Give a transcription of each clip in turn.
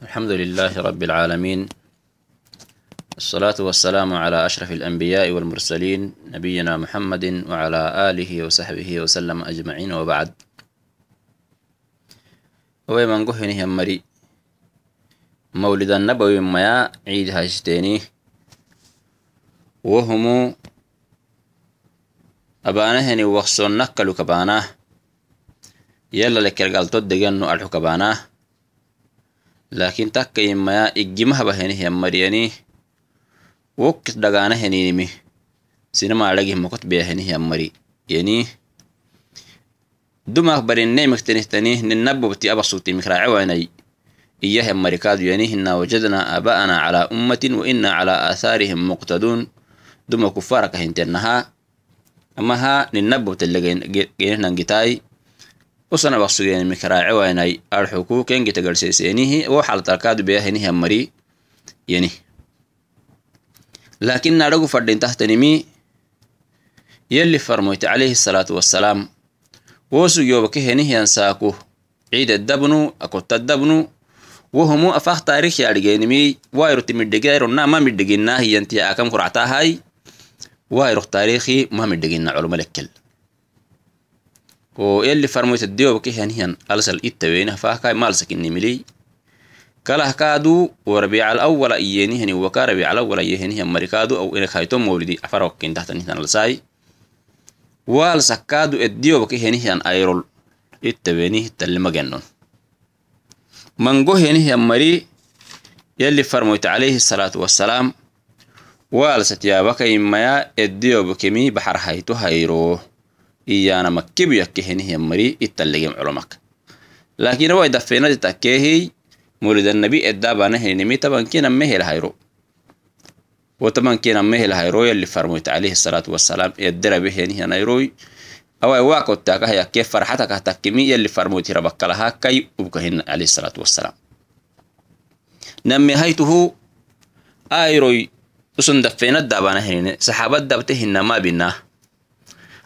الحمد لله رب العالمين. الصلاة والسلام على أشرف الأنبياء والمرسلين نبينا محمد وعلى آله وصحبه وسلم أجمعين وبعد. ومن قهنه مري مولد النبوي ميا عيد هاشتيني وهم أبانهني وخصون نكلو كباناه يلا لك القلتو دقنو ألحو كباناه لكن takka immaya iggimaha henih yammariyani wokis dhagaana heninimi sinamaadhagih makot beya henih yammari yani dumak barinne miktenihtani ninabobti abasuti mikraacewanay iyah yammari kaadu yani hina wajadna aba'ana cala ummatin wa ina cala aathaarihim muqtaduun duma kufaraka hintenaha amaha ninabobtelegenihnan usana waqsigeeni mikaraacewaynay ar xukuuqengi tagarseeseenihii wo xaltarkaad beyahenihiamari yeni laakin nadhagu fadhintahtanimi yalli farmoyte calayhi asalaatu wassalaam wo sugyoobake henihiyan saaku ciideddabnu akottaddabnu wo homu afah taarikhi adhigeenimi wayroti midhigayronna ma midhiginnaa hiyantiya akam kuractaahay wayrok taarikhi ma midhiginna colomalekkel lekkel ويلي فرموت الديوب كهنهن ألسل إتوين فاكا مالسكني كله كادو وربيع الأول إينهن وكا ربيع الأول إيهنهن مريكادو أو إنك هايتم مولدي أفرق كين تحت نهن الساي والسكادو الديوب كهنهن أيرول إتوينه تلما جنون منغو هنهن مري iyana makkebu yakkehenihiyanmari ittalegem colomak lakin awai dafenati takkehi molidannabi eddaabanahenimi tabankiname helhayro وطبعا هيرو يلي فرموت عليه الصلاة والسلام يدرى به هنا يروي أو واقع تاكا كيف فرحتك تكمي يلي فرموت ربك لها كي وبكهن عليه الصلاة والسلام. نمي هيته آيروي. أسن دفين الدابانة صحابة دبتهن ما بيناه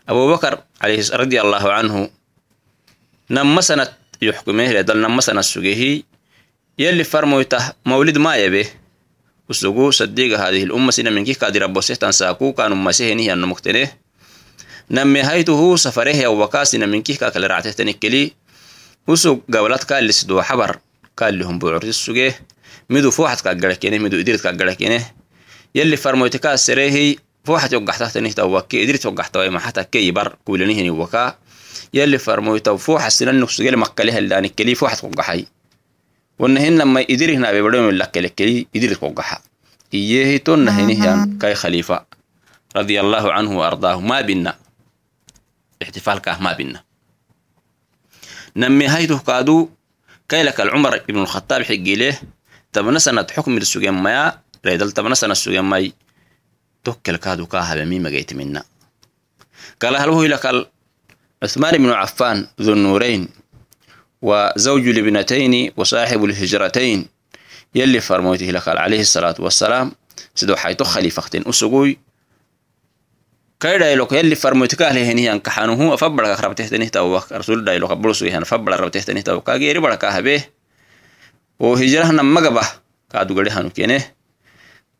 abubakar radi allaahu canhu nammasana yuxkumehe dalnammasana sugehi yalli farmoytah mawlid maayabe usugu sadiga hadihi lumma sina minki kadirabose tan saaku kanumasehenih yanomukteneh namehaytuhu safareh awwaka sina minki usug gablad kaalisdoo xabar kaalihumbucurti sugeh midu fooxad kaggarakene midu idirid kaggarakene yalli farmoyte kaaserehi فوحت وقحتها توكي إدري وقحتها ما حتى كي بر كولنيه وكا يلي فرمويتا فوح السنن نفس قال مكلها اللي كلي فوحت وقحي ونهن لما إدري هنا بيبرم لك كلي إدري وقحا إيه تون هنيه كاي خليفة رضي الله عنه وأرضاه. ما بينا احتفال كاه ما بينا نمي هيته كادو كاي لك العمر ابن الخطاب حقي له تبنا سنة حكم السجن مايا. ريدل تبنا سنة السجن ماي. هل هو لك عثمان بن عفان ذو النورين وزوج الابنتين وصاحب الهجرتين يلي فرموته لك عليه الصلاة والسلام سدو حيتو خليفتين أسقوي كاي يلوك يلي فرموتك أهله هني أن كحانه أفبرك أخربته تنه توك رسول دايلوك بلسوي هنا فبرك ربته تنه توك كاجيري بركة به وهجرة نمجبه كادو هنو كينه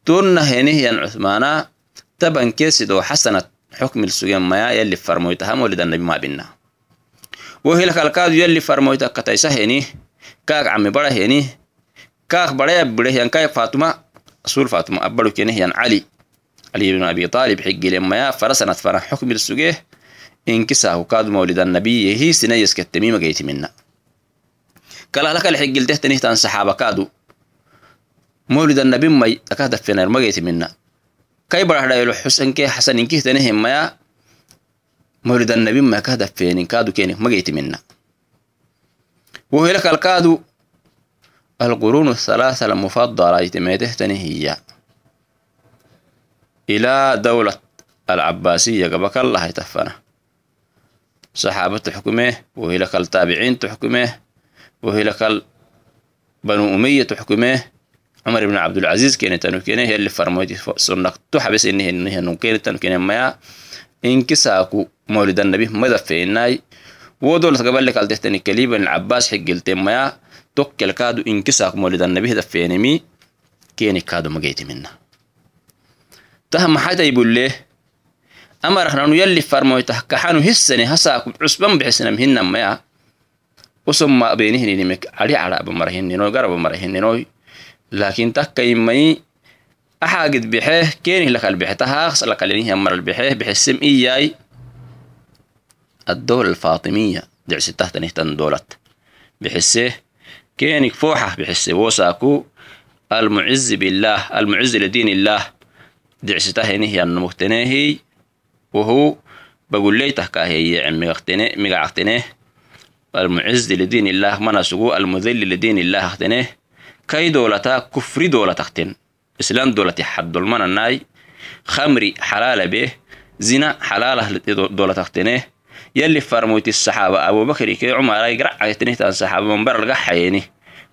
تون هني ين عثمانا تبن كيسدو حسنة حكم السجن ما يلي فرمويتها مولد النبي ما بينا وهي لك الكاد يلي فرمويتها كتايسة هني كاك عمي برا هني كاك برا بره ين كاك فاطمة رسول فاطمة أبلو كينه ين علي. علي بن أبي طالب حق لما يا فرسنة فرح حكم السجن إن كساه كاد مولد النبي هي سنيس كالتميمة جيت منا. كلا لك الحق التهتني تان صحابة كادو مولد النبي ما أكاد فينا ما جيت منا. كي برا يلو حسن كي حسن إنكي تنهم ما مولد النبي ما كهد فين كادو كيني ما جيت منا. وهي لك الكادو القرون الثلاثة المفضلة يتميته هي إلى دولة العباسية قبك الله يتفنا صحابة تحكمه وهي لك التابعين تحكمه وهي لك بنو أمية تحكمه عمر بن عبد العزيز كان تنو كان هي اللي فرموتي سنة تحبس إنه إنه إنه كان تنو كان ما إن كساكو مولد النبي ماذا في الناي ودول قبل لك التهتني كليب بن العباس حق التم ما tokkelkaadu inkisaak molidannabihda feenemi keenikaadu mageytimina tah maxaytai bulle amaraknanu yalli farmoytah kaxanu hissane hasaaku cusban bixisnam hinamaya usumma benihininimek adi cadaba marahininoy garaba marahininoy laakin takkaimai axaagid bixe keenih lakal bixe tahaaqs lakalinihian maral bixe bixisem iyay الدولة الفاطمية. دعسي تحت نهتن دولت. بحسه كينك فوحة. بحسه وساكو المعز بالله. المعز لدين الله. دعسي تهنه النمختنه وهو بقول لي تحكاهي يعني مقاعتنه المعز لدين الله. من سقو المذل لدين الله اختنه. كي دولتا كفر دولة اختن إسلام دولة حد المن الناي خمري حلال به زنا حلال دولة اختنه يلي فرموت الصحابة أبو بكر كي عمر يقرأ عيتني تان صحابة من بر القحيني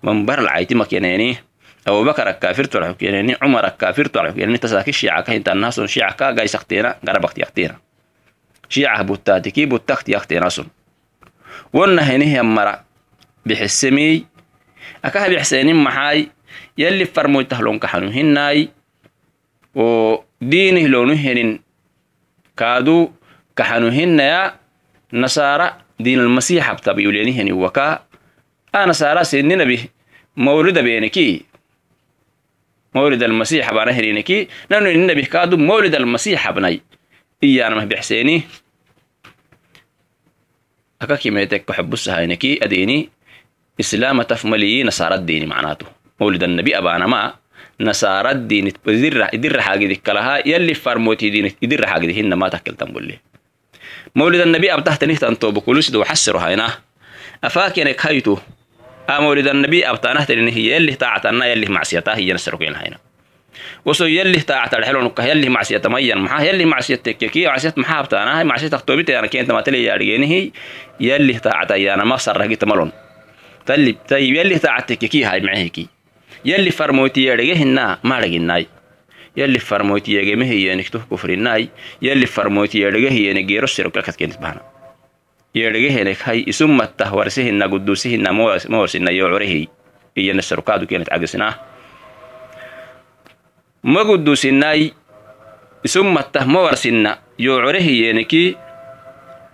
من بر العيتي مكينيني أبو بكر الكافر تلعب كينيني. عمر الكافر تلعب كينيني. تساكي الشيعة كهين الناس شيعة كا جاي سختينا قربك يختينا شيعة بوتاتي كي بوتاكت يختينا سن وأنا هيني هي مرة بحسمي aka habixseenin maxay yalli farmoytahlonkaxanu hinay oo diinih loonu henin kaadu kaxanu hinaya nasaara diinalmasiixabtabayuleniheni waka a nasaara seninabih mawlida beeneki mawlid almasiixa baana herineki nanu ininabih kaadu mawlid almasiixabnay iyaanamah bexseeni aka kimeetekka xubusahayneki adeeni إسلام تفملي نصارى الدين معناته. مولد النبي أبانا ما نصارى الدين يدر يدر حاجة ذيك لها يلي فرموتي دين يدر حاجة هن ما تكل تنبولي. مولد النبي أب تحت نهت أنتو بكلوس دو حسر هاينا. أفاكينك هايتو. أ مولد النبي أب تانه ترين هي يلي طاعتنا يلي معصيتها هي نسرقين هاينا. وسو يلي طاعت الحلو نك يلي معصية مين محا يلي معصية تككي معصية محا بتانا هاي معصية تكتوبت أنا كنت ما تلي هي يلي طاعت أنا ما رقيت ملون. talibtay yali tactekekihaymaeheki yali farmoytiyedhegehinaa madhaginnay yali farmoytiyegemehiyeniktuh kufrinnay yali farmoytiyedhegehiyene geero sirokakadkenitbahna yedhegehenek hay isummattah warsihina guduusihina moosina yoocurehiy iyana sarukaadu kenit cagisnaa ma guduusinnay isummattah ma warsinna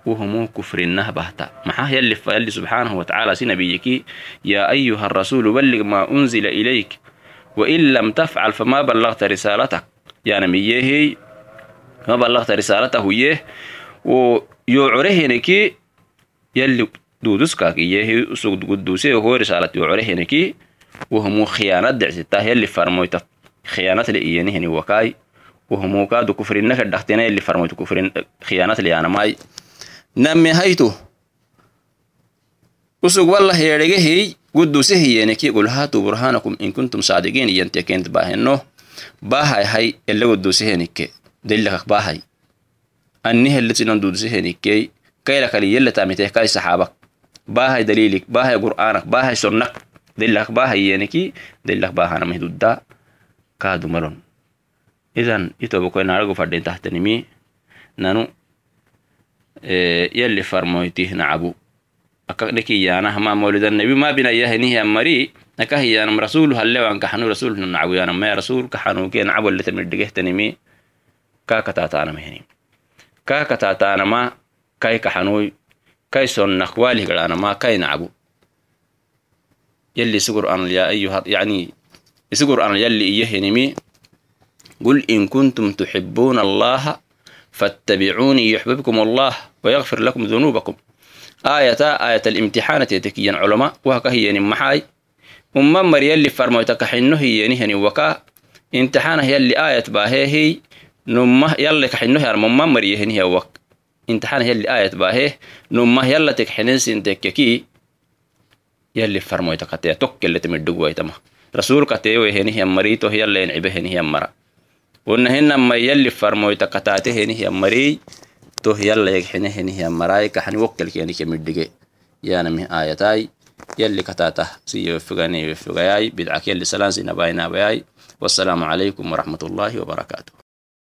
وهم كفر النه بهتا محاه يلي يلي سبحانه وتعالى سنبيك يا أيها الرسول بلغ ما أنزل إليك وإن لم تفعل فما بلغت رسالتك. يعني ميه ما بلغت رسالته يه ويعره نكي يلي دودسكاك يه سوق قدوسي هو رسالة يعره نكي وهم خيانة دعسته يلي فرمويت خيانة لإياني هني وكاي وهم كادو كفر النك الدختنا يلي فرمويت كفر خيانة لي أنا namehaytu usug wallah yeregehiy guddusehiyeneki gulhatu burhanakum in kuntum saadiqin iyantekent baaheno bahay hay ele guddusehenike dalilakak bahay anni helletinan dudusehenikey kailakali yeletamiteh kali saxaabak bahay daliilik bahay qur'aanak bahay sonnak dalilakak bahayeneki dalilak bahanamahdudda kaadumalon idan itobokoy naaragu fadhen tahtanimi nanu باهاي ينكي دلك باهانا مهدودا كادو ملون إذن يتوبكو نارغو فردين تحت نمي نانو يلي فرمويتيه نعبو akakdhekiyana hama mawlida nabi ma binayahinihi amari nakahiyanam rasulu hallewan kaxanu rasul nacwiyanam maya rasul kaxanuke nacbolletamidhigehtanimi kakatatanamehini kakatatanama kai kaxanuy kai sonnak walih garanama kai nacbu يلي سقر أنا يا أيها يعني سقر أنا يلي إيهنمي قل إن كنتم تحبون الله فاتبعوني يحببكم الله ويغفر لكم ذنوبكم. آية آية الامتحان تتكين علماء. وهكا هي محاي. أمم مر يلي فرموتك حنو هي نهني وكا. امتحان هي اللي آية باهي هي. نمه يلي كحنو هي أمم مر يهني وك. امتحان هي اللي آية باهي. نمه يلا تكحنن سنتككي يلي فرموتك تي توك اللي تمدقوا ويتما رسول كتي وهني هي مريتو هي اللي ينعبه هي مرة. ونهن ما يلي فرموتك تاتي هي مري to yalla yeg xine hinihiya maraay kaxani wokkelkeni kemidhige yanami ayatay يلي كتاته سي وفقاني وفقاياي بدعك يلي سلام سينا باينا باياي والسلام عليكم ورحمة الله وبركاته.